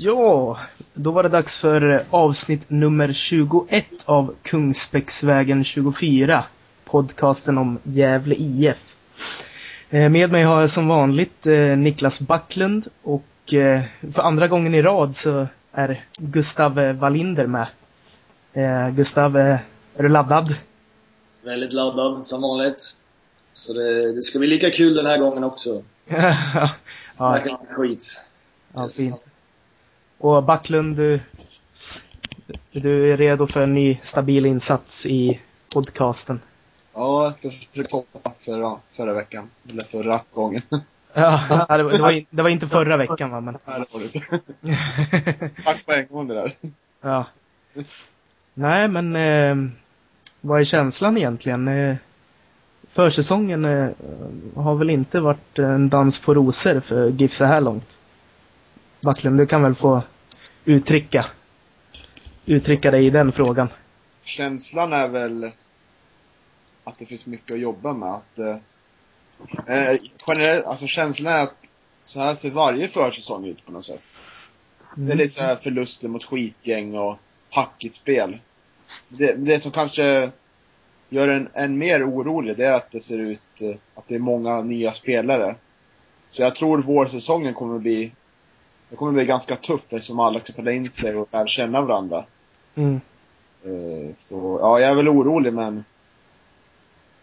Ja, då var det dags för avsnitt nummer 21 av Kungsbäcksvägen 24. Podcasten om Gävle IF. Eh, med mig har jag som vanligt eh, Niklas Backlund och eh, för andra gången i rad så är Gustav Wallinder med. Gustav, är du laddad? Väldigt laddad, som vanligt. Så det, det ska bli lika kul den här gången också. Snacka ja. skit. Ja, yes. Och Backlund, du, du är redo för en ny stabil insats i podcasten? Ja, jag försökte hoppa förra, förra veckan. Eller förra gången. Ja, det var, det var, det var inte förra veckan va? Men... Nej, det var det inte. Tack på en gång det där. Ja. Nej, men eh, vad är känslan egentligen? Eh, försäsongen eh, har väl inte varit en dans på rosor för GIF så här långt? Backlund, du kan väl få uttrycka, uttrycka dig i den frågan. Känslan är väl att det finns mycket att jobba med. Att, eh, eh generellt, alltså känslan är att så här ser varje försäsong ut på något sätt. Mm. Det är lite så här förluster mot skitgäng och hackigt spel. Det, det som kanske gör en än mer orolig, det är att det ser ut eh, att det är många nya spelare. Så jag tror vårsäsongen kommer att bli det kommer bli ganska tufft eftersom alla spela in sig och lära känna varandra. Mm. Eh, så, ja, jag är väl orolig men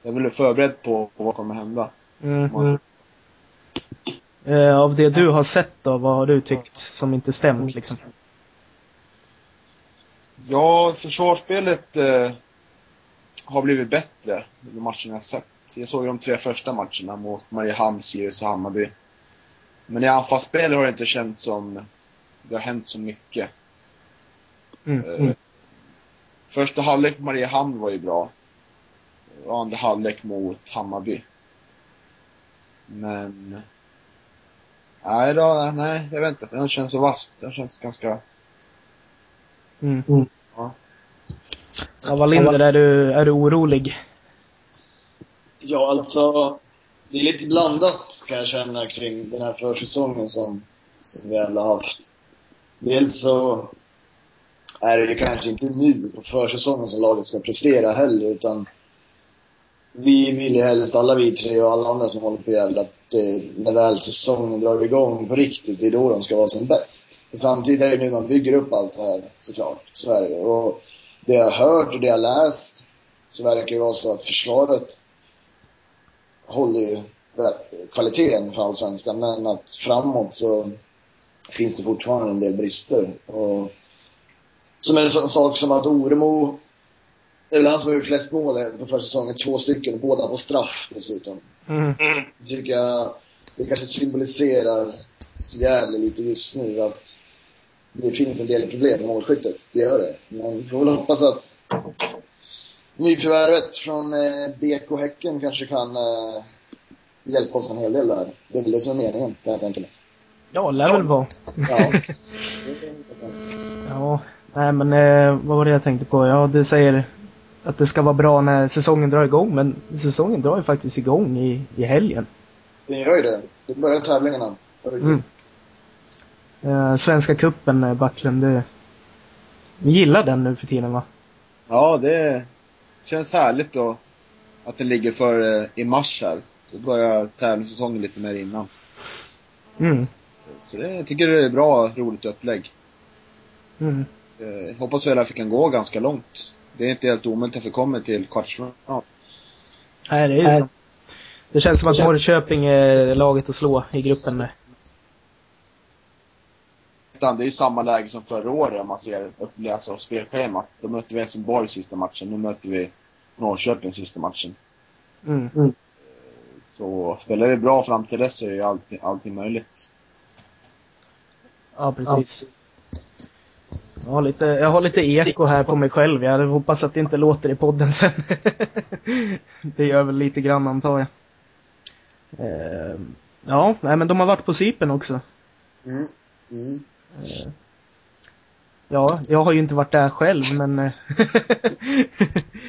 jag är väl förberedd på, på vad kommer hända. Mm. Eh, av det du har sett då, vad har du tyckt som inte stämt liksom? Ja, försvarsspelet eh, har blivit bättre i matcherna jag sett. Jag såg de tre första matcherna mot Mariehamn, Sirius och Hammarby. Men i anfallsspel har det inte känts som det har hänt så mycket. Mm, mm. Första halvlek på Mariehamn var ju bra. Och andra halvlek mot Hammarby. Men... Nej, då, nej, jag vet inte. Den känns så vasst. Den känns ganska... Mm. mm. Ja. Ja, Wallinder, är du, är du orolig? Ja, alltså det är lite blandat kan jag känna kring den här försäsongen som, som vi alla haft. Dels så är det kanske inte nu på försäsongen som laget ska prestera heller utan vi vill ju helst, alla vi tre och alla andra som håller på Gävle, att det, när väl säsongen drar igång på riktigt, det är då de ska vara som bäst. Samtidigt är det nu man bygger upp allt det här såklart, så är det Och det jag har hört och det jag har läst så verkar det vara så att försvaret håller ju kvaliteten för allsvenskan. Men att framåt så finns det fortfarande en del brister. Och som en sån sak som att Oremo, det är väl han som har gjort flest mål på förra säsongen, två stycken, båda på straff dessutom. Mm. Det tycker jag, det kanske symboliserar Gävle lite just nu att det finns en del problem med målskyttet. Det gör det. Men vi får väl hoppas att nyförvärvet från eh, BK Häcken kanske kan eh, hjälpa oss en hel del där. Det är väl det som är meningen, kan jag tänka mig. Ja, lär väl vara. Ja. ja, nej men eh, vad var det jag tänkte på? Ja, du säger att det ska vara bra när säsongen drar igång, men säsongen drar ju faktiskt igång i, i helgen. Det gör ju det. Det börjar tävlingarna. Mm. Eh, Svenska cupen, eh, Backlund, det... Ni gillar den nu för tiden va? Ja, det känns härligt då att den ligger för eh, i mars här. Då börjar tävlingssäsongen lite mer innan. Mm. Så det, jag tycker det är bra, roligt upplägg. Mm. Eh, hoppas väl att vi kan gå ganska långt. Det är inte helt omöjligt att vi kommer till kvartsfinal. Nej, det är ju så. Det känns som att Norrköping är laget att slå i gruppen med. Det är ju samma läge som förra året om man ser uppläsa av spelschemat. Då mötte vi Helsingborg sista matchen. Nu möter vi Norrköping sista matchen. Mm. Mm. Så spelar vi bra fram till dess så är ju allting, allting möjligt. Ja, precis. Jag har, lite, jag har lite eko här på mig själv. Jag hoppas att det inte låter i podden sen. det gör väl lite grann antar jag. Eh, ja, nej, men de har varit på Cypern också. Mm. Mm. Eh, ja, jag har ju inte varit där själv men...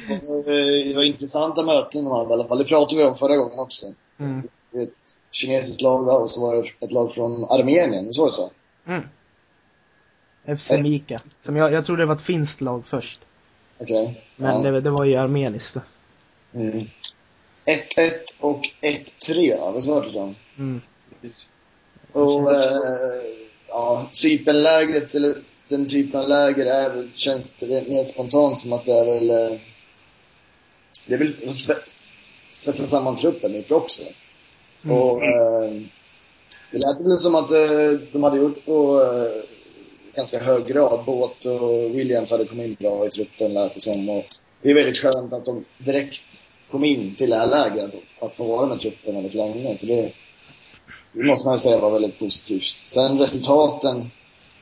Eh, det var intressanta möten de hade i alla fall. Det pratade vi om förra gången också. Mm. Ett kinesiskt lag där och så var det ett lag från Armenien, så var det så? Mm. FC Eh. Mika. Som jag, jag trodde det var ett finskt lag först. Okej. Men ja. det, det var ju armeniskt. Mm. 1-1 och 1-3, va? Visst var det så? Mm. Och, eh, Cypernlägret, eller den typen av läger, är väl, känns det mer spontant som att det är väl, eh, det är väl att sve- svetsa samman truppen lite också. Mm. Och, eh, det lät väl som att eh, de hade gjort på eh, ganska hög grad. Båt och Williams hade kommit in bra i truppen lät det som. Och det är väldigt skönt att de direkt kom in till det här lägret och att få vara med truppen väldigt länge. Så det, det måste man ju säga var väldigt positivt. Sen resultaten,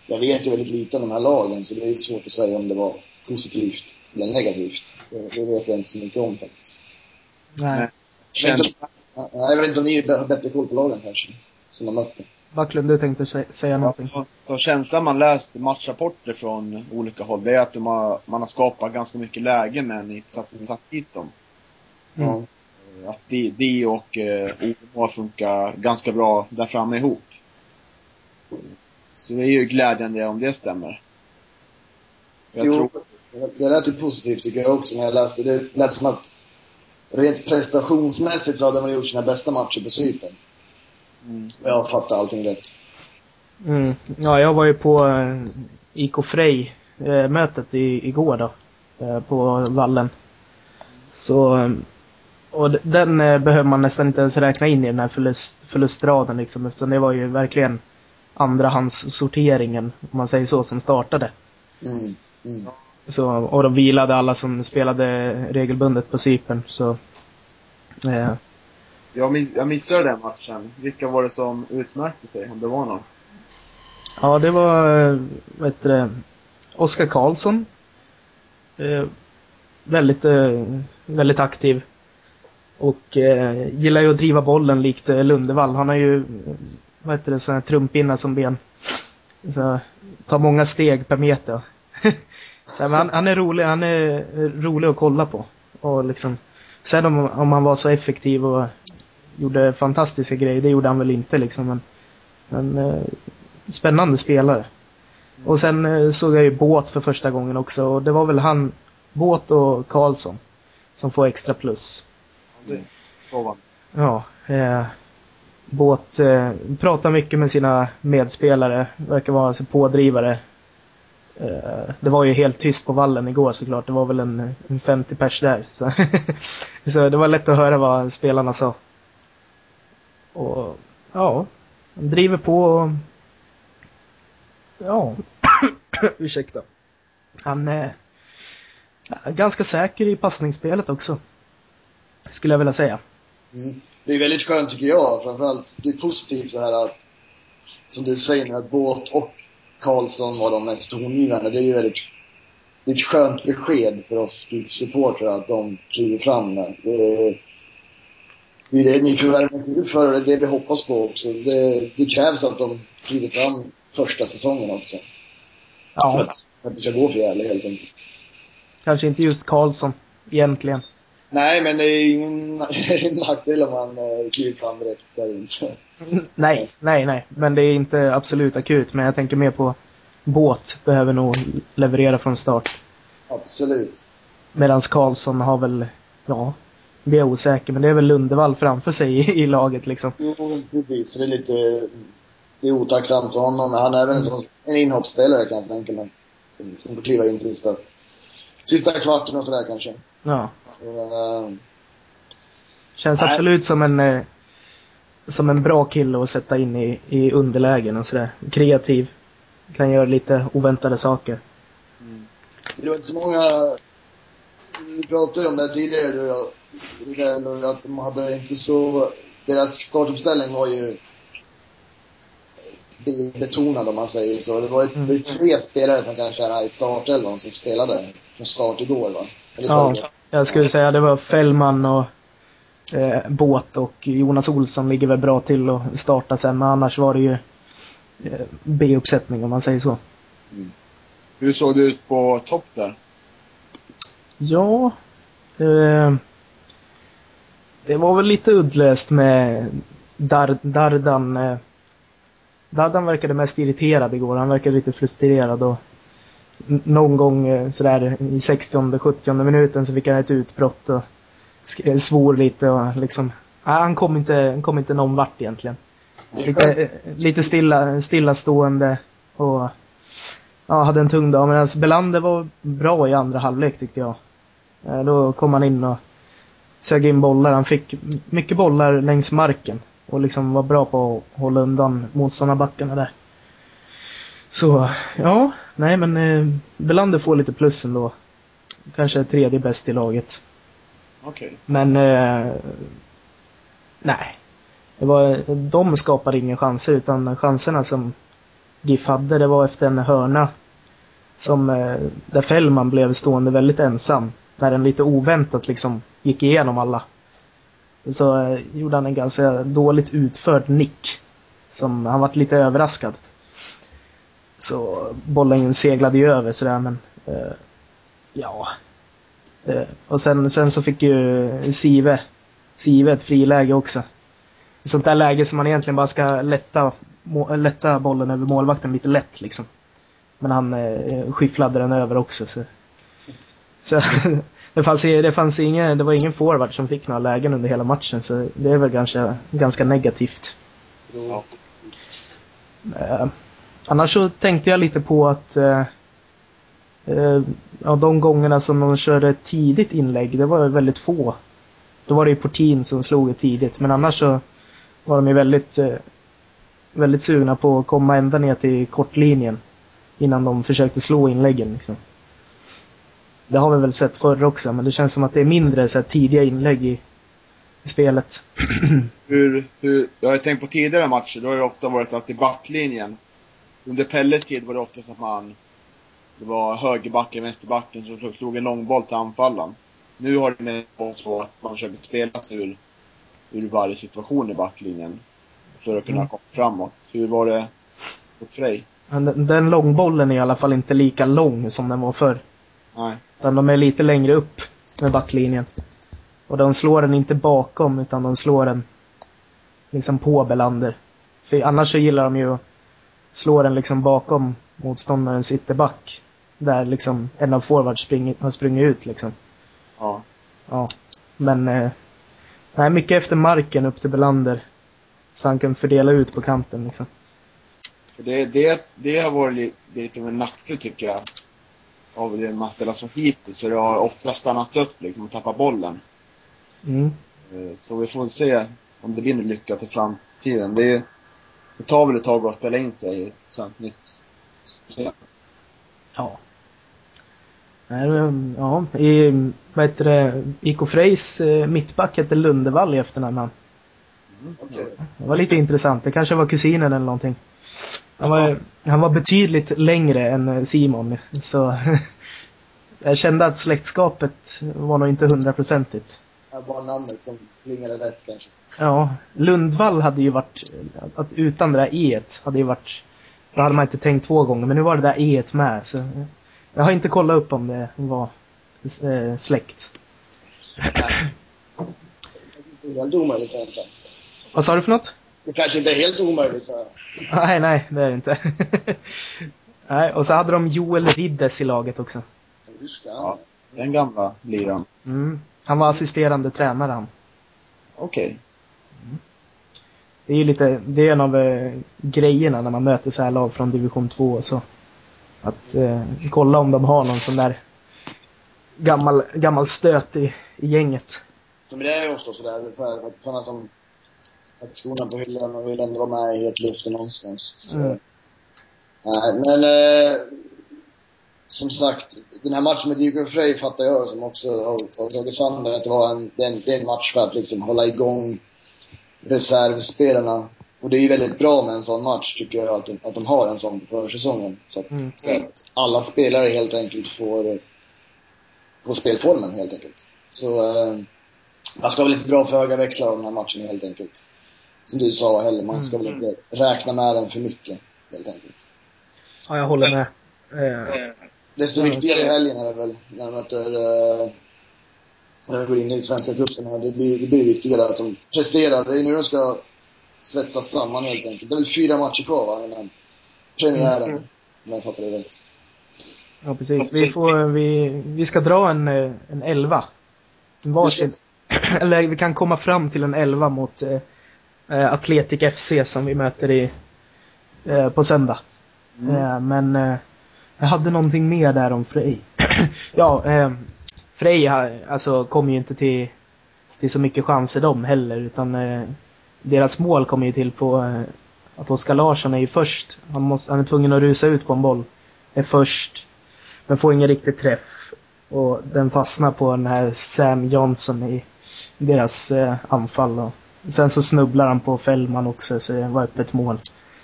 jag vet ju väldigt lite om de här lagen så det är svårt att säga om det var positivt eller negativt. Det, vet jag inte så mycket om faktiskt. Nej. Känns, Jag vet inte om ni har bättre koll på lagen kanske, som har mött dem. Backlund, du tänkte sä- säga någonting? så känslan man läst matchrapporter från olika håll, det är att de har, man har skapat ganska mycket lägen men inte satt, satt dit dem. Mm. Ja. Att de, de och eh, Omo funkar ganska bra där framme ihop. Så det är ju glädjande om det stämmer. Jag jo, tror, det lät ju positivt tycker jag också när jag läste det. Lät som att rent prestationsmässigt så hade de gjort sina bästa matcher på Cypern. mm, Jag fattar allting rätt. Mm. Ja, jag var ju på eh, IK Frej eh, mötet i, igår då. Eh, på vallen. Så, eh, och den eh, behöver man nästan inte ens räkna in i den här förlust, förlustraden liksom. Eftersom det var ju verkligen andrahandssorteringen, om man säger så, som startade. Mm. Mm. Så, och de vilade alla som spelade regelbundet på Cypern. Så, eh, jag, miss, jag missade den matchen. Vilka var det som utmärkte sig, om det var någon? Ja, det var, eh, vad heter det, Oskar Karlsson. Eh, väldigt, eh, väldigt aktiv. Och eh, gillar ju att driva bollen likt eh, Lundevall. Han har ju, vad heter det, sådana här trumpinnar som ben. Så, tar många steg per meter. Så, men han, han är rolig, han är rolig att kolla på. Och liksom, sen om, om han var så effektiv och gjorde fantastiska grejer, det gjorde han väl inte liksom. Men, men eh, spännande spelare. Och sen eh, såg jag ju Båt för första gången också och det var väl han, Båt och Karlsson, som får extra plus. Ja, eh, Båt eh, pratar mycket med sina medspelare, verkar vara så pådrivare. Eh, det var ju helt tyst på vallen igår såklart, det var väl en, en 50 pers där. Så, så det var lätt att höra vad spelarna sa. Och ja, han driver på och Ja. Ursäkta. Han är ganska säker i passningsspelet också. Skulle jag vilja säga. Mm. Det är väldigt skönt tycker jag, framförallt. Det är positivt så här att, som du säger att Båt och Karlsson var de mest tongivande. Det är ju väldigt, det är ett skönt besked för oss supportrar att de kliver fram med. Det är, det är det nyförvärven är till för och det är det vi hoppas på också. Det, det krävs att de kliver fram första säsongen också. För Ja, att, för att det ska gå för Gävle helt enkelt. kanske inte just Karlsson egentligen. Nej, men det är ingen nackdel om man eh, kliver fram direkt där inte. Nej, nej, nej. Men det är inte absolut akut. Men jag tänker mer på Båt behöver nog leverera från start. Absolut. Medan Karlsson har väl, ja, det är osäker. Men det är väl Lundevall framför sig i, i laget liksom. Jo, precis. Det är lite... Det är otacksamt för honom. Han är väl en, sån, en inhoppsspelare kan jag tänka mig. Som, som får kliva in sista, sista kvarten och sådär kanske. Ja. Så, eh, Känns Nej. absolut som en eh, som en bra kille att sätta in i, i underlägen och sådär. Kreativ. Kan göra lite oväntade saker. Mm. det var inte så många... Vi pratade om det tidigare du och jag. Att de hade inte så... Deras startuppställning var ju betonad om man säger så. Det var ju Mm. ju tre spelare som kanske är i startelvan som spelade från start igår va? Eller Ja, förrgår. jag skulle säga det var Fällman och eh, Båt och Jonas Olsson ligger väl bra till att starta sen. Men annars var det ju eh, B-uppsättning om man säger så. Hur såg det ut på topp där? Ja. Eh, det var väl lite uddlöst med Dar Dardan. Eh, Daddan verkade mest irriterad igår. Han verkade lite frustrerad och någon gång eh, sådär i 60-70 minuten så fick han ett utbrott och eh, svor lite och liksom, nej, han kom inte, han kom inte någon vart egentligen. Lite, eh, lite stilla, stillastående och ja, hade en tung dag. Men alltså Belander var bra i andra halvlek tyckte jag. Då kom han in och sög in bollar. Han fick mycket bollar längs marken. Och liksom var bra på att hålla undan motståndarbackarna där. Så, ja. Nej men eh, Belander får lite plus ändå. Kanske tredje bäst i laget. Okej. Men eh, nej. Det var, de skapade inga chanser utan chanserna som GIF hade det var efter en hörna. Som, eh, där Fällman blev stående väldigt ensam. Där den lite oväntat liksom gick igenom alla. Så eh, gjorde han en ganska dåligt utförd nick. Som, han vart lite överraskad. Så bollen seglade ju över sådär men eh, ja. Eh, och sen, sen så fick ju Sive, Sive ett friläge också. Ett sånt där läge som man egentligen bara ska lätta, må, lätta bollen över målvakten lite lätt liksom. Men han eh, skifflade den över också. Så, så det, fanns, det, fanns ingen, det var ingen forward som fick några lägen under hela matchen så det är väl ganska, ganska negativt. Jo. Eh, annars så tänkte jag lite på att eh, eh, ja, de gångerna som de körde tidigt inlägg, det var väldigt få. Då var det ju Portin som slog det tidigt, men annars så var de ju väldigt, eh, väldigt sugna på att komma ända ner till kortlinjen innan de försökte slå inläggen. Liksom. Det har vi väl sett förr också, men det känns som att det är mindre så här, tidiga inlägg i, i spelet. Hur, hur, jag har tänkt på tidigare matcher, då har det ofta varit att i backlinjen. Under Pelles tid var det oftast att man, det var högerbacken, vänsterbacken som slog en långboll till anfallaren. Nu har det mest varit så att man försöker spela sig ur, ur varje situation i backlinjen. För att kunna Mm. komma framåt. Hur var det mot Frej? Den, den långbollen är i alla fall inte lika lång som den var förr. Nej. Utan de är lite längre upp med backlinjen. Och de slår den inte bakom utan de slår den liksom på Belander. För annars så gillar de ju att slå den liksom bakom motståndarens ytterback. Där liksom en av forwards springer, har sprungit ut liksom. Ja. Ja. Men, eh, nej, mycket efter marken upp till Belander. Så han kan fördela ut på kanten liksom. Det, det, det har varit lite av en nackdel tycker jag. Av det Mattela som hittills. Så det har ofta stannat upp liksom och tappat bollen. Mm. Eh, Så vi får se om det blir något lyckat i framtiden. Det, är- det tar väl ett tag att spela in sig i ett sånt nytt system. Ja. Ja, i, vad heter det, IK Frejs eh, mittback hette Lundevall i efternamn han. Okej. Det var lite intressant. Det kanske var kusinen eller någonting. Han var, han var betydligt längre än eh, Simon, så jag kände att släktskapet var nog inte hundraprocentigt. Det var namnet som klingade rätt kanske. Ja, Lundvall hade ju varit, att utan det där e hade ju varit, då hade man inte tänkt två gånger, men nu var det där e med. Så jag har inte kollat upp om det var eh, släkt. Det är helt omöjligt egentligen. Vad sa du för något? Det kanske inte är helt omöjligt så här. Nej, nej, det är det inte. nej, och så hade de Joel Riddes i laget också. Just det. Ja. Den gamla liran. Mm. Han var assisterande tränare han. Okej. Det är ju lite, det är en av eh, grejerna när man möter så här lag från division 2 och så. Att eh, kolla om de har någon sån där gammal, gammal stöt i, i gänget. Men det är ju ofta sådär, sådana som sätter skorna på hyllan och vill ändå vara med i hetluften någonstans. Så, Mm. Nej, men eh, som sagt, den här matchen med Djurgården Frej fattar jag som också har tagit sönder att det var en, det är en, det är en match för att liksom hålla igång reservspelarna. Och det är ju väldigt bra med en sån match tycker jag, att de, att de har en sån på försäsongen. Så att, Mm. så att alla spelare helt enkelt får, får spelformen helt enkelt. Så eh, man ska väl inte dra för höga växlar av den här matchen helt enkelt. Som du sa heller, man ska väl inte räkna med den för mycket helt enkelt. Ja, jag håller med. Eh, Desto Mm. viktigare i helgen är det väl, när de möter, eh, när de går in i svenska cupen här. Det blir, det blir viktigare att de presterar. Det är nu de ska svetsas samman helt enkelt. Det är väl fyra matcher kvar va, innan premiären. Mm. Om jag fattar det rätt. Ja, precis. Vi, får, vi, vi ska dra en, eh, en elva. En varsin. Eller vi kan komma fram till en elva mot eh, eh, Atletic FC som vi möter i, eh, på söndag. Mm. Eh, men eh, jag hade någonting mer där om Frej. ja, eh, Frej har- alltså, kommer ju inte till, till så mycket chanser de heller utan eh, deras mål kommer ju till på eh, att Oskar Larsson är ju först. Han, måste, han är tvungen att rusa ut på en boll. Är först. Men får ingen riktig träff. Och den fastnar på den här Sam Johnson i deras eh, anfall. Och sen så snubblar han på Fällman också så det var öppet mål.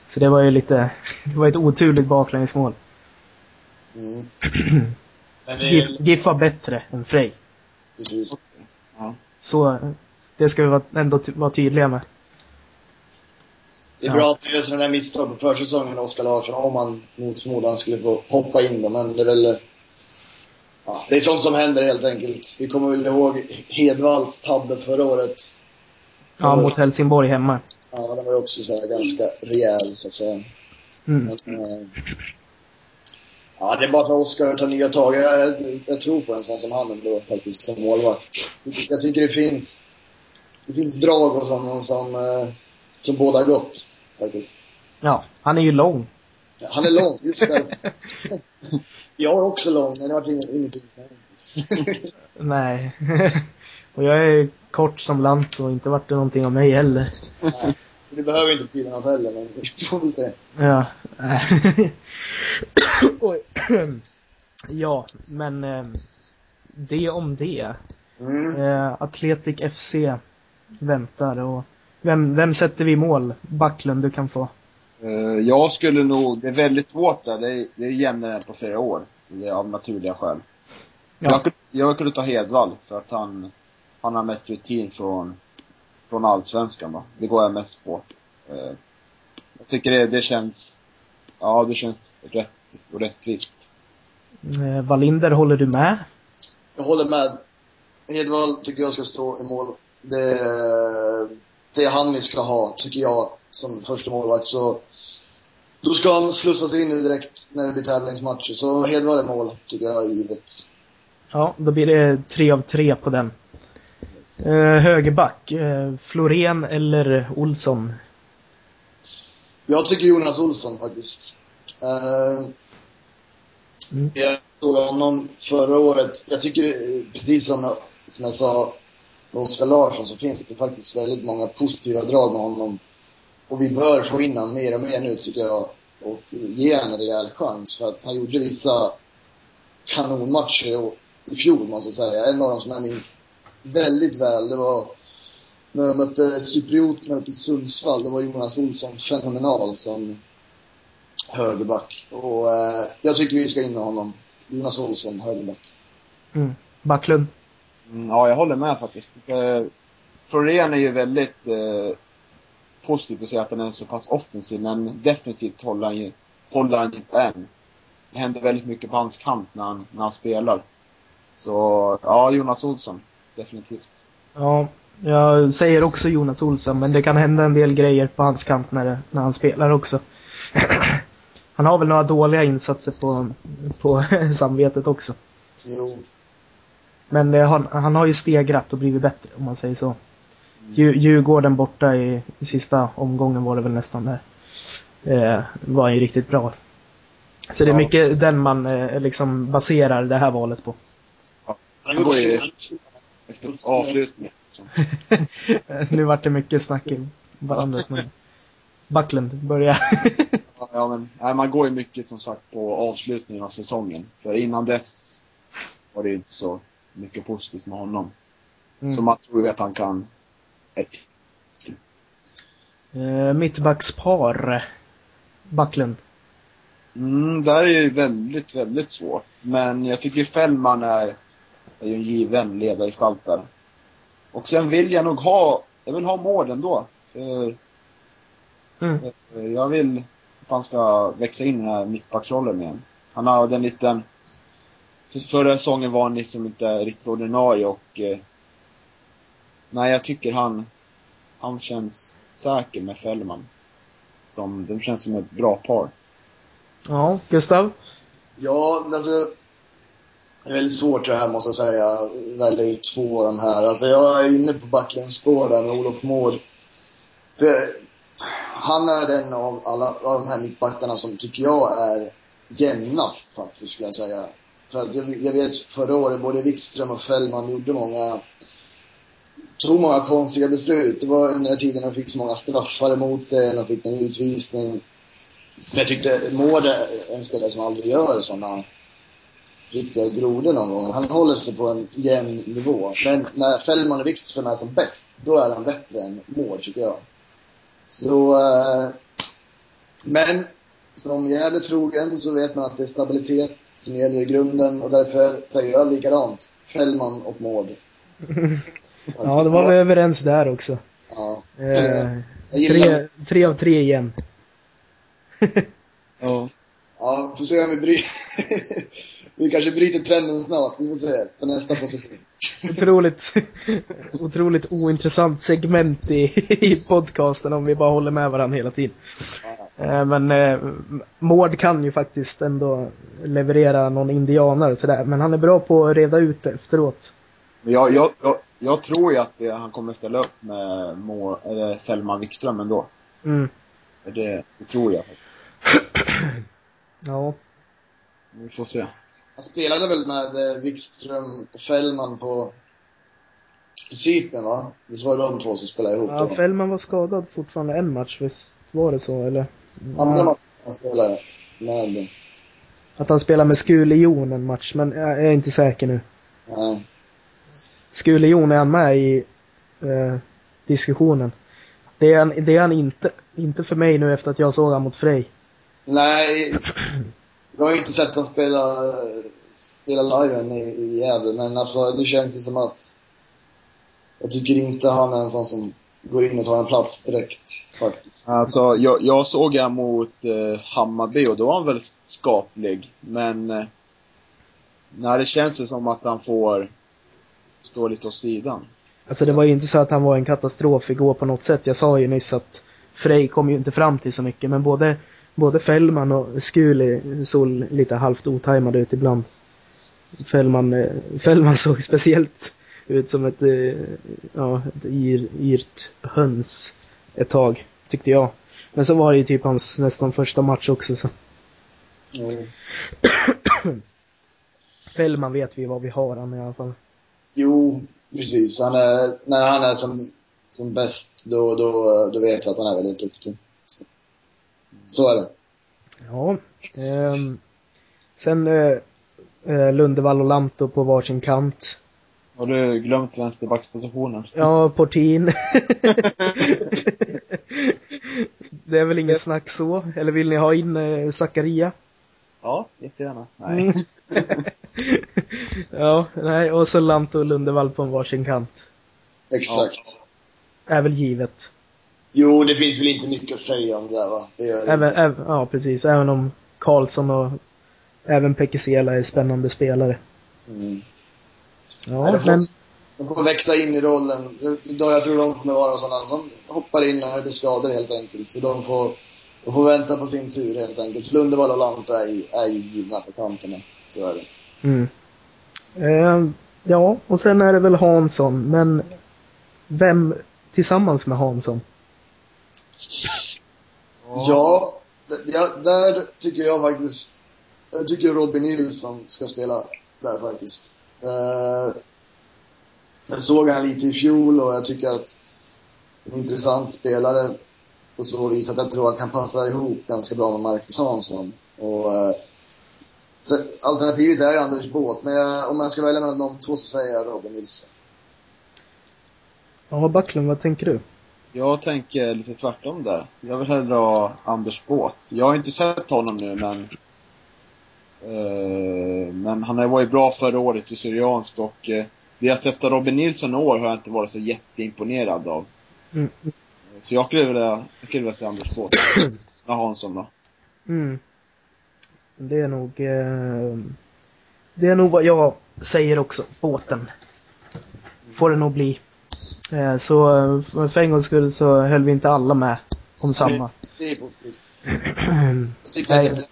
Så det var ju lite, det var ett oturligt baklängesmål. Mm. GIF, GIF var bättre än Frej. precis. Ja. Så det ska vi vara, ändå vara tydliga med. Det är Ja. bra att det är sådana där misstag på försäsongen med Oskar Larsson, om han mot förmodan skulle få hoppa in då, men det är väl... Ja, det är sånt som händer helt enkelt. Vi kommer väl ihåg Hedvalls tabbe förra året. Ja, mot Helsingborg hemma. Ja, den var ju också så ganska rejäl, så att säga. Mm. Men, eh, ja, det är bara för Oskar att ta nya tag. Jag, jag, tror på en sån som han ändå faktiskt, som målvakt. Jag tycker det finns, det finns drag hos honom som, eh, som båda gott, faktiskt. Ja, han är ju lång. Han är lång, just det. Jag är också lång, men det har varit ingenting. Nej. och jag är kort som lant och inte vart det någonting av mig heller. Nej, Det behöver inte betyda något heller, men vi får väl se. Ja. Ja, men eh, det om det. Mm. Eh, Atletic FC väntar och vem, vem sätter vi mål? Backlund, du kan få. Eh, Jag skulle nog, det är väldigt svårt där. Det är, det är jämnare än på flera år. Det är av naturliga skäl. Ja. Jag, jag kunde ta Hedvall för att han, han har mest rutin från, från allsvenskan va. Det går jag mest på. Eh, Jag tycker det, det känns, ja det känns rätt och rättvist. Eh, Wallinder, håller du med? Jag håller med. Hedvall tycker jag ska stå i mål. Det, det är han vi ska ha, tycker jag, som första målvakt. Så då ska han slussas in nu direkt när det blir tävlingsmatcher. Så Hedvall är mål, tycker jag är givet. Ja, då blir det tre av tre på den. Eh, högerback, eh, Florén eller Olsson? Jag tycker Jonas Olsson faktiskt. Eh, Mm. Jag såg honom förra året. Jag tycker, precis som, som jag sa med Oskar Larsson, så finns det faktiskt väldigt många positiva drag med honom. Och vi bör få in honom mer och mer nu tycker jag. Och ge honom en rejäl chans. För att han gjorde vissa kanonmatcher i fjol måste jag säga. En av dem som jag minns väldigt väl, det var när de mötte cyprioterna uppe i Sundsvall. Det var Jonas Olsson fenomenal som högerback. Och eh, jag tycker vi ska in med honom. Jonas Olsson, högerback. Mm. Backlund? Mm, ja, jag håller med faktiskt. Eh, Florén är ju väldigt eh, positivt att säga att han är så pass offensiv, men defensivt håller han ju, håller han inte än. Det händer väldigt mycket på hans kant när han, när han spelar. Så, ja, Jonas Olsson. Definitivt. Ja, jag säger också Jonas Olsson, men det kan hända en del grejer på hans kant när, det, när han spelar också. han har väl några dåliga insatser på, på samvetet också. Jo. Men det, han, han har ju stegrat och blivit bättre, om man säger så. Dju- Djurgården borta i, i sista omgången var det väl nästan där. Eh, var ju riktigt bra. Så det är Ja. mycket den man eh, liksom baserar det här valet på. Han Han går ju efter avslutningen. Nu vart det mycket snack i varandras mun. Backlund, börja. Ja, Ja, men nej, man går ju mycket som sagt på avslutningen av säsongen. För innan dess var det ju inte så mycket positivt med honom. Mm. Så man tror ju att han kan ett. Eh, mittbackspar. Backlund. Mm, där är ju väldigt, väldigt svårt. Men jag tycker Fällman är, är ju en given ledargestalt där. Och sen vill jag nog ha, jag vill ha mål ändå. För, Mm. eh, jag vill att han ska växa in i den här mittbacksrollen igen. Han har den liten, för förra säsongen var han liksom inte riktigt ordinarie och eh, Nej, jag tycker han, han känns säker med Fällman. Som, de känns som ett bra par. Ja, Gustav? Ja, alltså. Det är väldigt svårt det här måste jag säga. Välja ut två av de här. Alltså jag är inne på backlinspår med Olof Mård. För han är den av alla av de här mittbackarna som tycker jag är jämnast faktiskt skulle jag säga. För att jag, jag vet förra året både Wikström och Fällman gjorde många tog många konstiga beslut. Det var under den tiden de fick så många straffar emot sig, de fick en utvisning. Men jag tyckte Mård är en spelare som aldrig gör sådana riktiga grodor någon gång. Han håller sig på en jämn nivå. Men när Fällman och Wikström är som bäst, då är han bättre än Mård tycker jag. Så, eh, men som Gävle trogen så vet man att det är stabilitet som gäller i grunden och därför säger jag likadant. Fällman och Mård. Ja, då var vi överens där också. Ja. Eh, tre, tre av tre igen. Ja. Ja, får se om vi bryter... vi kanske bryter trenden snart. Vi får se. På nästa position. Otroligt, otroligt ointressant segment i, i podcasten om vi bara håller med varandra hela tiden. Eh, Men eh, Mård kan ju faktiskt ändå leverera någon indianare sådär, men han är bra på att reda ut det efteråt. Men jag, jag, jag, tror ju att det, han kommer ställa upp med Må, eller Fällman Wikström ändå. Mm. Det, det tror jag faktiskt. Ja. Vi får se. Han spelade väl med eh, Wikström och Fällman på Cypern va? Visst var det de två som spelade ihop ja, då? Fällman var skadad fortfarande en match, visst var det så eller? Andra matchen han spelade med... att han spelade med Skulejon en match, men jag är inte säker nu. Nej. Skulejon är han med i eh, diskussionen. Det är, han, det är han inte. Inte för mig nu efter att jag såg honom mot Frej. Nej, jag har ju inte sett han spela, spela live än i, i Gävle, men alltså det känns ju som att jag tycker inte han är en sån som går in och tar en plats direkt, faktiskt. Alltså, jag, jag såg han mot eh, Hammarby och då var han väl skaplig. Men, eh, nej, det känns ju som att han får stå lite åt sidan. Alltså det var ju inte så att han var en katastrof igår på något sätt. Jag sa ju nyss att Frej kom ju inte fram till så mycket, men både, både Fällman och Skuli såg lite halvt otajmade ut ibland. Fällman, eh, Fällman såg speciellt ut som ett, eh, ja, ett ir, irt höns ett tag, tyckte jag. Men så var det ju typ hans nästan första match också så. Mm. Fällman vet vi vad vi har han i alla fall. Jo, precis. Han är, när han är som, som bäst, då, då, då vet jag att han är väldigt duktig. Så, är det. Ja. ehm, sen eh, eh, Lundevall och Lanto på varsin kant. Har du glömt vänsterbackspositionen? Ja, Portin. det är väl inget snack så. Eller vill ni ha in eh, Zakaria? Ja, jättegärna. Nej. Mm. ja, nej, och så Lanto och Lundevall på en varsin kant. Exakt. Är väl givet. Jo, det finns väl inte mycket att säga om det där, va? Det Även, även, ja, precis. Även om Karlsson och även Pekesela är spännande spelare. Mm. Ja, Nej, de, får, men de får växa in i rollen. Jag tror de kommer vara sådana som hoppar in när det blir skador helt enkelt. Så de får, de får vänta på sin tur helt enkelt. Lundevall och Lantto är, är givna på kanterna. Så är det. Mm. Eh, ja, och sen är det väl Hansson, men vem tillsammans med Hansson? Ja, ja, där tycker jag faktiskt, jag tycker Robin Nilsson ska spela där faktiskt. Eh, jag såg han lite i fjol och jag tycker att en intressant spelare på så vis att jag tror han kan passa ihop ganska bra med Marcus Hansson. Och, eh, så, alternativet är ju Anders Båt, men jag, om jag ska välja mellan de två så säger jag Robin Nilsson. Ja, Backlund, vad tänker du? Jag tänker lite tvärtom där. Jag vill hellre ha Anders Båt. Jag har inte sett honom nu men eh, Men han har varit bra förra året i Syriansk och eh, det jag sett av Robin Nilsson i år har jag inte varit så jätteimponerad av. Mm. Så jag skulle vilja, jag skulle vilja se Anders Båt. Med Hansson då. Mm. Det är nog... Eh, det är nog vad jag säger också. Båten. Får det nog bli. Eh, Så eh, för en gångs skull så höll vi inte alla med om samma. Det är positivt. Jag tycker Nej. att det-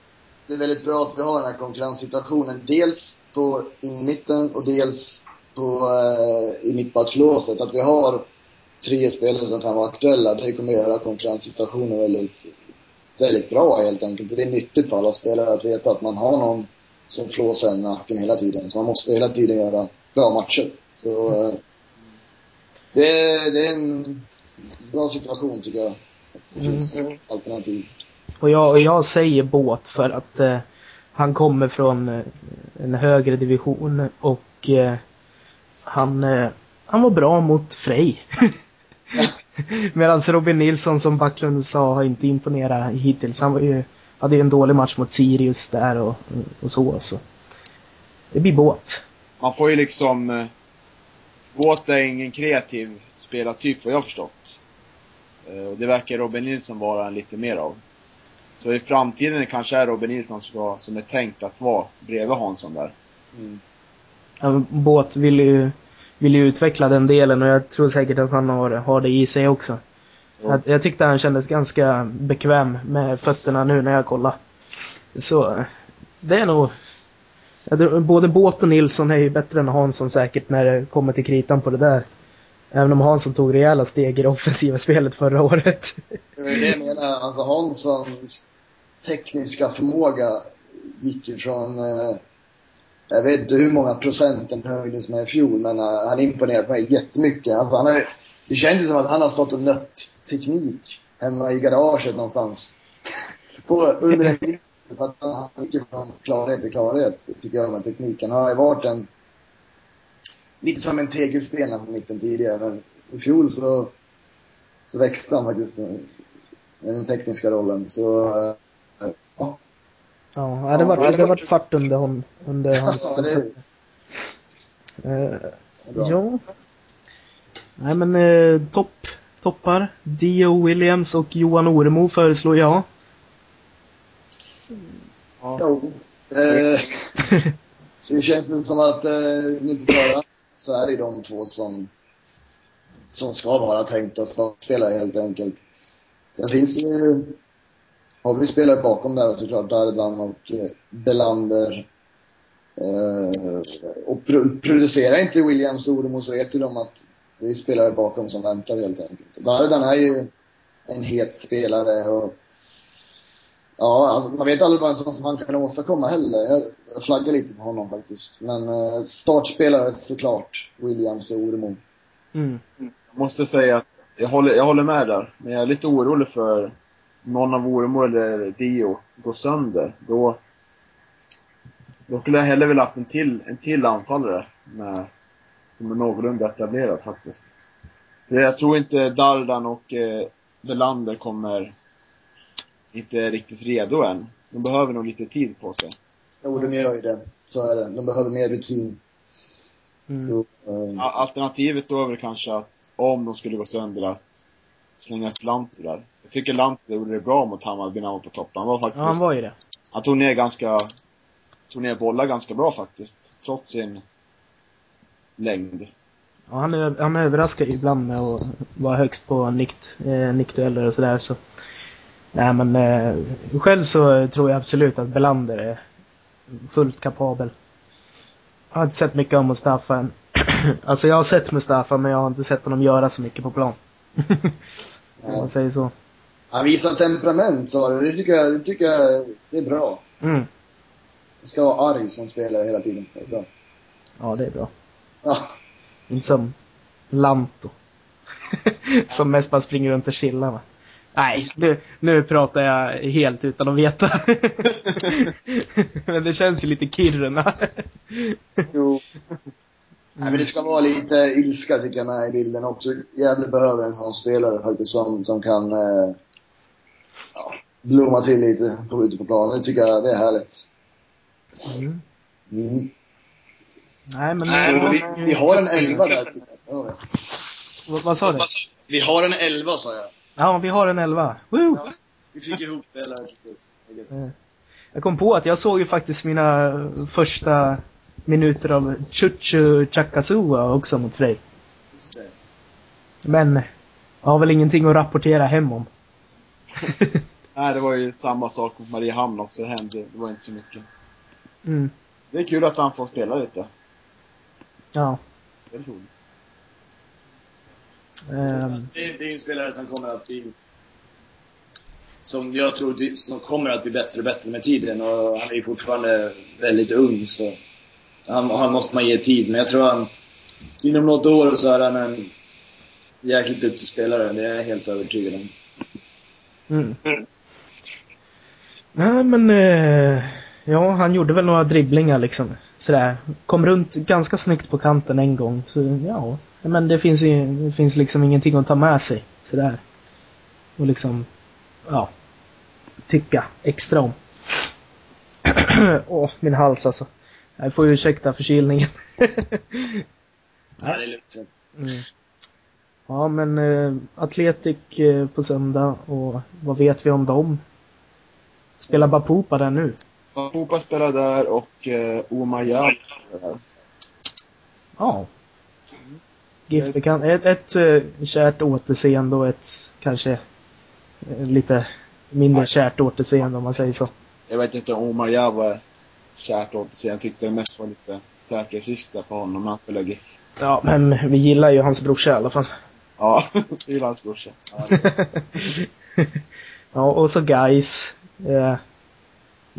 det är väldigt bra att vi har den här konkurrenssituationen. Dels på inmitten och dels på, eh, i mittbackslåset. Att vi har tre spelare som kan vara aktuella, det kommer göra konkurrenssituationen väldigt, väldigt bra helt enkelt. Det är nyttigt för alla spelare att veta att man har någon som flåsar en i nacken hela tiden. Så man måste hela tiden göra bra matcher. Så eh, det, är- det är en bra situation tycker jag. Det finns alternativ. Och jag, och jag säger båt för att eh, han kommer från eh, en högre division och eh, han, eh, han var bra mot Frej. Medan Robin Nilsson som Backlund sa har inte imponerat hittills. Han var ju, hade ju en dålig match mot Sirius där och, och så. så. Det blir båt. Man får ju liksom... Båt är ingen kreativ spelartyp vad jag har förstått. Eh, och det verkar Robin Nilsson vara en lite mer av. Så i framtiden kanske är Robin Nilsson som, ska, som är tänkt att vara bredvid Hansson där. Mm. Ja, Båt vill ju, vill ju utveckla den delen och jag tror säkert att han har, har det i sig också. Jo. Jag, jag tyckte han kändes ganska bekväm med fötterna nu när jag kollade. Så det är nog... Både Båt och Nilsson är ju bättre än Hansson säkert när det kommer till kritan på det där. Även om Hansson tog rejäla steg i det offensiva spelet förra året. Det var ju det jag menar. Alltså Hanssons tekniska förmåga gick ju från, eh, jag vet inte hur många procent den höjdes med i fjol, men eh, han imponerade på mig jättemycket. Alltså han har, det känns ju som att han har stått och nött teknik hemma i garaget någonstans. på, under en. För att han gick från klarhet till klarhet, tycker jag, med tekniken. Han har ju varit en, lite som en tegelsten på mitten tidigare, men i fjol så, så växte han faktiskt i den tekniska rollen. Så, eh, ja. Ja, det var, Ja, det var fart under, hon, under hans... Ja, det- Bra. ja. Nej men eh, topp, toppar. Dio Williams och Johan Oremo föreslår jag. Jo. Eh, så det känns väl som att eh, nu förhand så är det de två som, som ska vara tänkta startspelare helt enkelt. Sen finns det ju, har vi spelare bakom där såklart, Dardan och eh, Belander. Eh, och pro producerar inte Williams och Oremo så vet ju de att det är spelare bakom som väntar helt enkelt. Dardan är ju en het spelare och Ja, alltså, man vet aldrig vad en sån som han kan åstadkomma heller. Jag, flaggar lite på honom faktiskt. Men eh, startspelare såklart. Williams och Oremo. Mm. Jag måste säga att jag håller, jag håller med där. Men jag är lite orolig för någon av Oremo eller Dio går sönder. Då, då skulle jag hellre vilja haft en till, en till anfallare med, som är någorlunda etablerad faktiskt. För jag tror inte Dardan och eh, Belander kommer inte är riktigt redo än. De behöver nog lite tid på sig. Jo, de gör ju det. Så är det. De behöver mer rutin. Mm. Så, A- Alternativet då är väl kanske att, om de skulle gå sönder, att slänga upp Lanti där. Jag tycker Lanti gjorde det bra mot Hammarby när han var på topp. Han var faktiskt, Ja, han var ju det. han tog ner ganska, tog ner bollar ganska bra faktiskt. Trots sin längd. Ja, han, han överraskar ibland med att vara högst på nikt, eh, nickdueller och sådär så. Nej men eh, själv så tror jag absolut att Belander är fullt kapabel. Jag har inte sett mycket av Mustafa än. alltså jag har sett Mustafa men jag har inte sett honom göra så mycket på plan. Om man säger så. han visar temperament, sa du. Det tycker jag, det tycker jag det är bra. Mm. Det ska vara arg som spelare hela tiden. Det är bra. Ja, det är bra. Ja. Inte som Lanto. som mest bara springer runt och chillar va. Nej, nu, nu pratar jag helt utan att veta. Men det känns ju lite Kiruna. Jo. Nej, men det ska vara lite ilska tycker jag med i bilden också. Gävle behöver en sån spelare faktiskt som, som kan eh, ja, blomma till lite på, ute på planen. Det tycker jag det är härligt. Mm. Mm. Nej men... Så vi, vi har en elva där. tycker jag. Ja. Vad, vad sa du? Vi har en elva sa jag. Ja, vi har en elva. Woo! Ja, vi fick ihop till slut. Eh, Jag kom på att jag såg ju faktiskt mina första minuter av Chuchu Chakasua också mot det. Men, jag har väl ingenting att rapportera hem om. Nej, det var ju samma sak mot Mariehamn också. Det hände, det var inte så mycket. Mm. Det är kul att han får spela lite. Ja. Det är roligt. Ehm, Det är, det är ju en spelare som kommer att bli som jag tror som kommer att bli bättre och bättre med tiden och han är ju fortfarande väldigt ung så han, han måste man ge tid. Men jag tror han inom något år så är han en jäkligt duktig spelare. Det är jag helt övertygad om. Mm. Nej men, eh, ja han gjorde väl några dribblingar liksom. Sådär. Kom runt ganska snyggt på kanten en gång. Så ja, men det finns, ju, det finns liksom ingenting att ta med sig. Sådär. Och liksom, ja. Tycka extra om. Åh, min hals alltså. Jag får ursäkta förkylningen. Ja, det är lugnt. Mm. Ja, men eh, Atletic eh, på söndag och vad vet vi om dem? Spelar Bapupa där nu? Popa spelar där och eh, Omar Jab spelar där. Ja. GIF-bekant. Ett, ett eh, kärt återseende och ett kanske eh, lite mindre kärt återseende om man säger så. Jag vet inte om Omar Jab var kärt återseende. Jag tyckte det mest var lite säkerhetsrisk på honom när han spelade GIF. Ja, men vi gillar ju hans brorsa i alla fall. Ja, det gillar hans brorsa. Ja, ja, och så guys. Eh,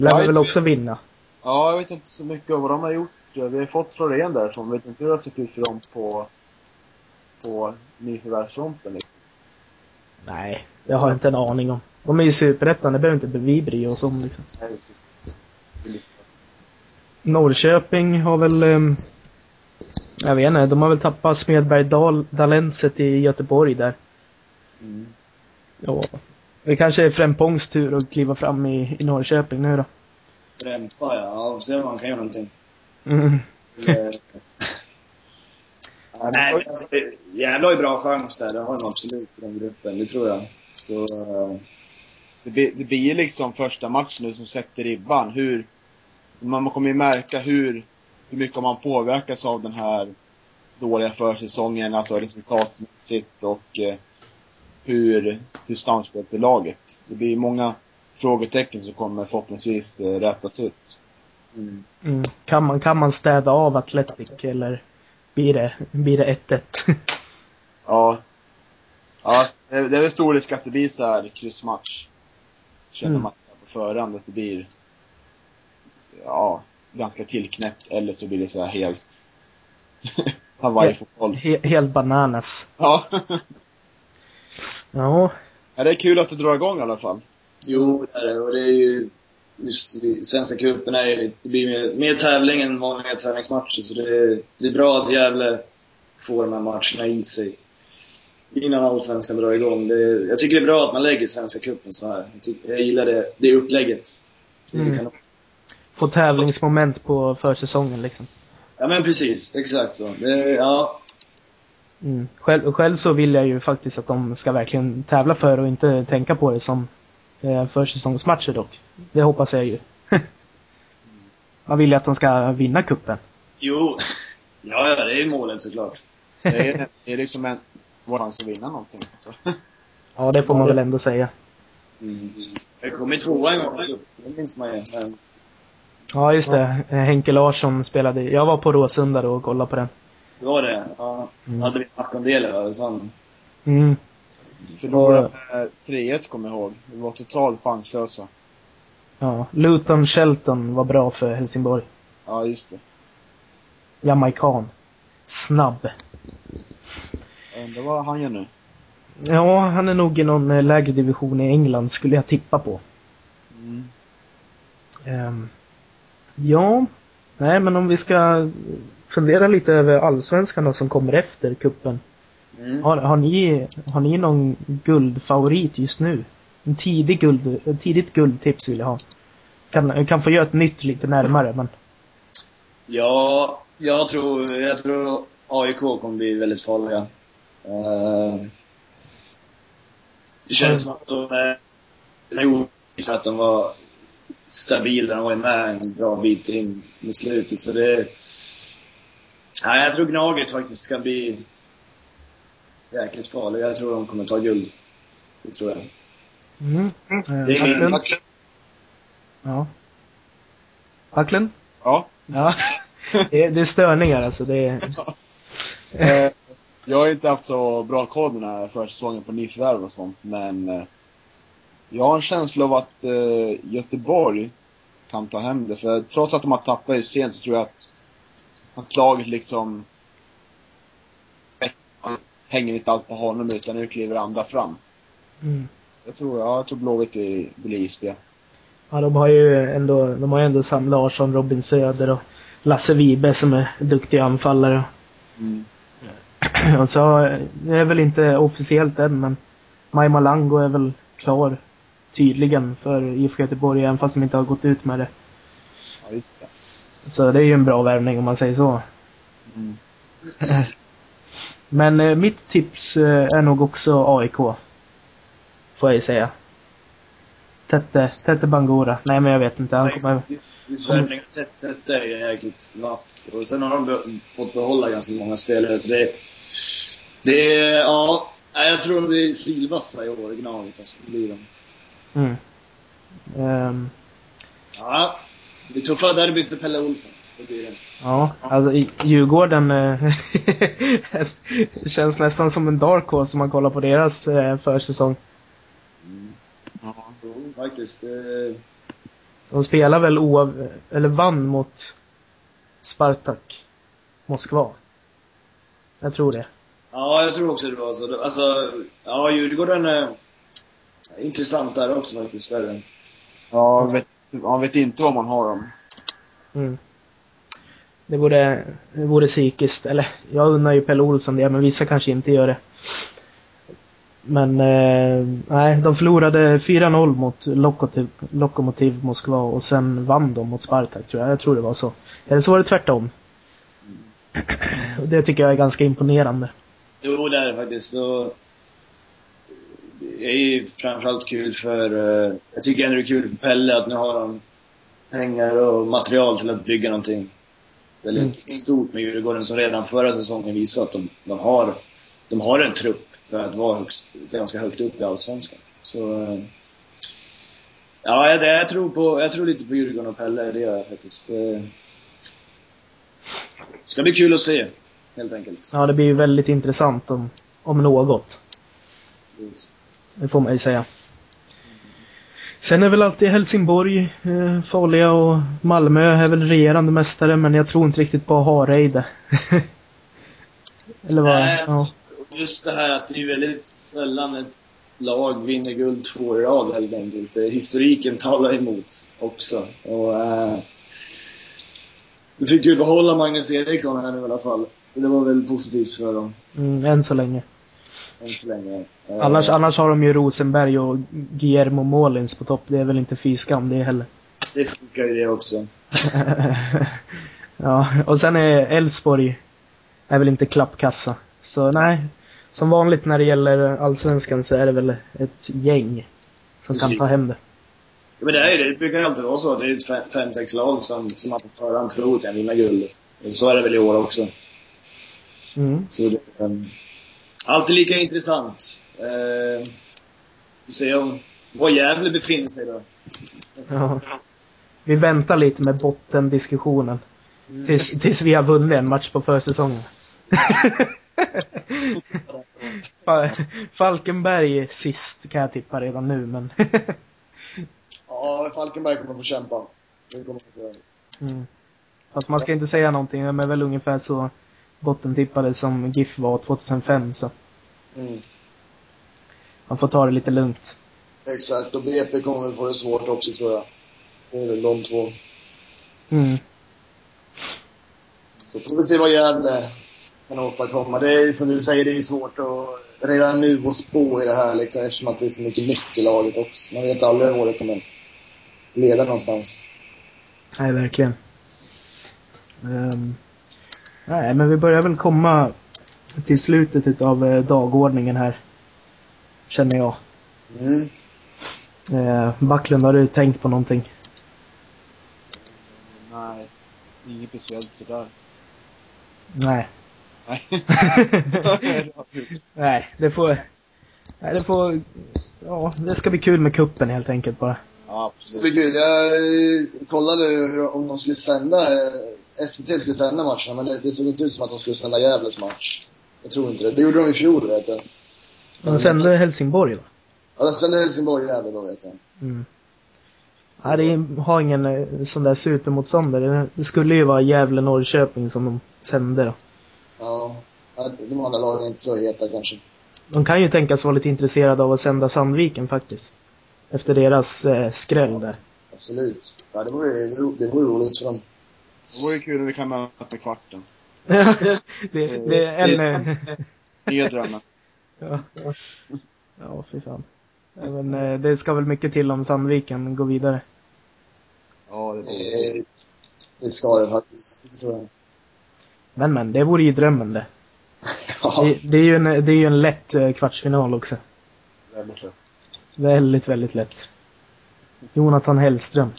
lär vi väl också vinna. Ja, jag vet inte så mycket om vad de har gjort. Vi har fått Florén därifrån. Jag vet inte hur det har sett ut för dem på, på nyförvärvsfronten liksom. Nej, jag har inte en aning om. De är ju superettan, det behöver inte vi bry oss om liksom. Norrköping har väl, ehm, jag vet inte, de har väl tappat Smedberg Dal, Dalenset i Göteborg där. Mm. Ja. Det kanske är Främpongs tur att kliva fram i, i Norrköping nu då. Främpa ja. Ja, får se om han kan göra någonting. Mm. Eh, Ja, Nej, alltså, det- Gävle har ju bra chans där. Det har de absolut i den gruppen. Det tror jag. Så, eh, Det blir, det blir liksom första matchen nu som sätter ribban. Hur, man kommer ju märka hur, hur mycket man påverkas av den här dåliga försäsongen, alltså resultatmässigt och eh, hur, hur samspelet i laget. Det blir många frågetecken som kommer förhoppningsvis eh, rätas ut. mm. Mm. Kan, man, kan man städa av Atletic eller blir det, blir det 1-1? Ja. Ja, det är väl stor risk att det blir så här kryssmatch. Känner Mm. man på förhand att det blir, ja, ganska tillknäppt eller så blir det så här helt Hawaii-fotboll. He, helt bananas. Ja. Ja. ja, det är kul att det drar igång i alla fall. Jo, det är det. Och det är ju... Just, Svenska cupen är ju... Det blir mer, mer tävling än vanliga träningsmatcher. Så det är, det är bra att Gävle får de här matcherna i sig. Innan Allsvenskan drar igång. Det, jag tycker det är bra att man lägger Svenska cupen så här. Jag, tycker, jag gillar det, det upplägget. Det Mm. kan, Få tävlingsmoment på försäsongen liksom. ja men precis, exakt så. Det, ja, Mm. Själv, själv så vill jag ju faktiskt att de ska verkligen tävla för och inte tänka på det som eh, försäsongsmatcher dock. Det hoppas jag ju. Man vill ju att de ska vinna kuppen. jo. Ja, ja, det är målet såklart. Det är, det är liksom en, vår chans att vinna någonting. Alltså. Ja, det får man väl ändå säga. Mm. Jag kom i tvåa en gång. Det minns man ju. Men, Ja, just det. Henke Larsson spelade. Jag var på Råsunda då och kollade på den. Det var det. Ja. Mm. Hade vi Martin Dele va? Sån. Mm. Förlorade med 3-1 kommer jag ihåg. Vi var totalt chanslösa. Ja. Luton Shelton var bra för Helsingborg. Ja, just det. Jamaican. Snabb. Undrar vad han gör nu. Ja, han är nog i någon eh, lägre division i England skulle jag tippa på. Mm. Ehm, ja, nej men om vi ska fundera lite över allsvenskan då som kommer efter kuppen. Mm. Har, har, ni, har ni någon guldfavorit just nu? En tidig guld, ett tidigt guldtips vill jag ha. Kan, kan få göra ett nytt lite närmare men. Ja, jag tror, jag tror AIK kommer bli väldigt farliga. Eh, det känns som att de är, de så att de var stabila. De var med en bra bit in mot slutet. Så det... Nej, jag tror Gnaget faktiskt ska bli jäkligt farliga. Jag tror de kommer ta guld. Det tror jag. Mm. Det är min Backlund? match. Ja. Backlund? Ja. Ja. Det är, det är störningar alltså. Det är... Eh, jag har inte haft så bra koll den här försäsongen på nyförvärv och sånt, men eh, jag har en känsla av att eh, Göteborg kan ta hem det. För trots att de har tappat i sent så tror jag att, att laget liksom hänger inte allt på honom utan nu kliver andra fram. Mm. Jag tror, ja, jag tror Blåvitt blir giftiga. Ja, de har ju ändå, de har ju ändå Sam Larsson, Robin Söder och Lasse Vibe som är duktiga anfallare. Mm. Och så, det är väl inte officiellt än, men Maj Malango är väl klar tydligen för IFK Göteborg, även fast de inte har gått ut med det. Ja, just det. Så det är ju en bra värvning om man säger så. Mm. Men eh, mitt tips eh, är nog också AIK. Får jag ju säga. Tette, Tette Bangura. Nej men jag vet inte. Han kommer... Värvningen Tette är jäkligt vass. Och sen har de be- fått behålla ganska många spelare, så det... Det är, ja... Nej, Jag tror de blir sylvassa i år, originalet alltså. Det blir de. Mm. Ehm, Ja. Det tuffa derbyt för Pelle Olsson. Det blir det. ja, alltså i Djurgården eh, känns nästan som en dark horse om man kollar på deras eh, försäsong. Ja. Jo, faktiskt. Eh, De spelar väl oav... eller vann mot Spartak Moskva. Jag tror det. Ja, jag tror också det var så. Alltså, ja, Djurgården är intressant där också faktiskt. Är det. Ja, vet, man vet inte vad man har dem. Mm. Det vore, det vore psykiskt, eller jag undrar ju Pelle Olsson det, men vissa kanske inte gör det. Men eh, nej, de förlorade 4-0 mot Lokomotiv, Lokomotiv Moskva och sen vann de mot Spartak tror jag. Jag tror det var så. Eller så var det tvärtom. Och det tycker jag är ganska imponerande. Jo, det är det faktiskt. Och är ju framförallt kul för... eh, Jag tycker ändå det är kul för Pelle att nu har han pengar och material till att bygga någonting väldigt Mm. stort med Djurgården som redan förra säsongen visade att de, de, har, de har en trupp för att vara högst, ganska högt upp i Allsvenskan. Så... eh, Ja, jag, jag, tror på, jag tror lite på Djurgården och Pelle, det gör jag faktiskt. Det ska bli kul att se, helt enkelt. Ja, det blir ju väldigt intressant om, om något. Det får man ju säga. Sen är väl alltid Helsingborg eh, farliga och Malmö är väl regerande mästare men jag tror inte riktigt på Hareide. Eller vad? Nej, Ja. Just det här att det är väldigt sällan ett lag vinner guld två i rad helt enkelt. Historiken talar emot också. Och, eh, vi fick ju behålla Magnus Eriksson här nu i alla fall. Det var väl positivt för dem, Mm, än så länge. Än så länge. Eh, Annars, annars har de ju Rosenberg och Guillermo Målins på topp. Det är väl inte fy skam det heller. Det funkar ju det också. ja, och sen är Elfsborg är väl inte klappkassa. Så nej, som vanligt när det gäller Allsvenskan så är det väl ett gäng som kan ta Precis. hem det. Ja, men det är det. Det brukar alltid vara så. Det är ett fem, fem sex lag som, som man på förhand tror kan vinna guld. Så är det väl i år också. Mm. Så det, um, alltid lika intressant. Vi ser om var Gävle befinner sig då. Ja. Vi väntar lite med bottendiskussionen. Mm. Tills, tills vi har vunnit en match på försäsongen. Fa- Falkenberg sist kan jag tippa redan nu men Ja, Falkenberg kommer få kämpa. Det kommer få mm. Fast man ska inte säga någonting, de är väl ungefär så bottentippade som GIF var 2005 så Mm. man får ta det lite lugnt. Exakt, och BP kommer väl få det svårt också tror jag. Det är väl de två. Mm. Så får vi se vad Gävle kan åstadkomma. Det är som du säger, det är svårt att redan nu få spå i det här liksom, eftersom att det är så mycket nytt i laget också. Man vet aldrig var det kommer leda någonstans. Nej, verkligen. Ehm, nej, men vi börjar väl komma till slutet utav eh, dagordningen här. Känner jag. Mm. Eh, Backlund, har du tänkt på någonting? Nej, inget speciellt sådär. Nej. Nej. Nej, det får... Nej, det får... Ja, det ska bli kul med kuppen helt enkelt bara. ja, Det absolut. blir kul. Jag eh, kollade hur, om de skulle sända, SVT skulle sända matcherna, men det, det såg inte ut som att de skulle sända Gävles match. Jag tror inte det. Det gjorde de i fjol, vet jag. De sände Helsingborg va? Ja, de sände Helsingborg-Gävle då, vet jag. Mm. Ja, det har ingen eh, sån där supermotståndare. Det skulle ju vara Gävle-Norrköping som de sände då. Ja. Ja, De andra lagen är inte så heta kanske. De kan ju tänkas vara lite intresserade av att sända Sandviken faktiskt. Efter deras eh, skräll där. Absolut. Ja, det vore, det vore roligt för dem. Det vore kul om vi kan möta i kvarten. det, det är en... eh, Nya drömmar. ja, ja fy fan. Men, eh, det ska väl mycket till om Sandviken går vidare. Ja, det borde Eh, Det ska det faktiskt, det tror jag. Men men, det vore ju drömmen det. Ja, Det, det är ju en, det är ju en lätt kvartsfinal också. väldigt lätt. Väldigt, väldigt lätt. Jonathan Hellström.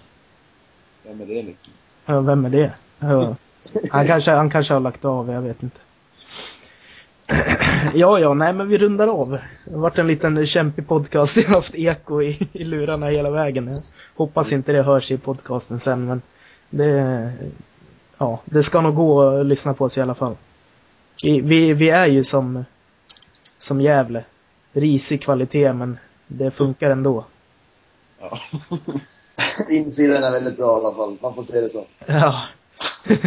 Vem är det liksom? Vem är det? Han kanske, han kanske har lagt av, jag vet inte. Ja, ja, nej men vi rundar av. Det har varit en liten kämpig podcast. Jag har haft eko i, i lurarna hela vägen. Jag hoppas inte det hörs i podcasten sen, men det, ja, det ska nog gå att lyssna på oss i alla fall. Vi, vi, vi är ju som, som Gävle. Risig kvalitet, men det funkar ändå. Ja. insidan är väldigt bra i alla fall. Man får se det så. Ja.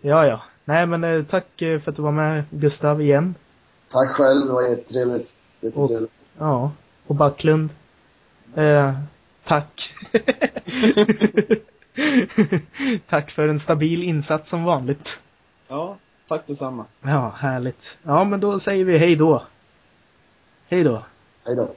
ja, ja. Nej, men eh, tack eh, för att du var med Gustav igen. Tack själv, det var jättetrevligt. Jättetrevligt. Ja. Och Backlund. Eh, tack. tack för en stabil insats som vanligt. ja, tack detsamma. Ja, härligt. Ja, men då säger vi hej då. Hej då. Hej då.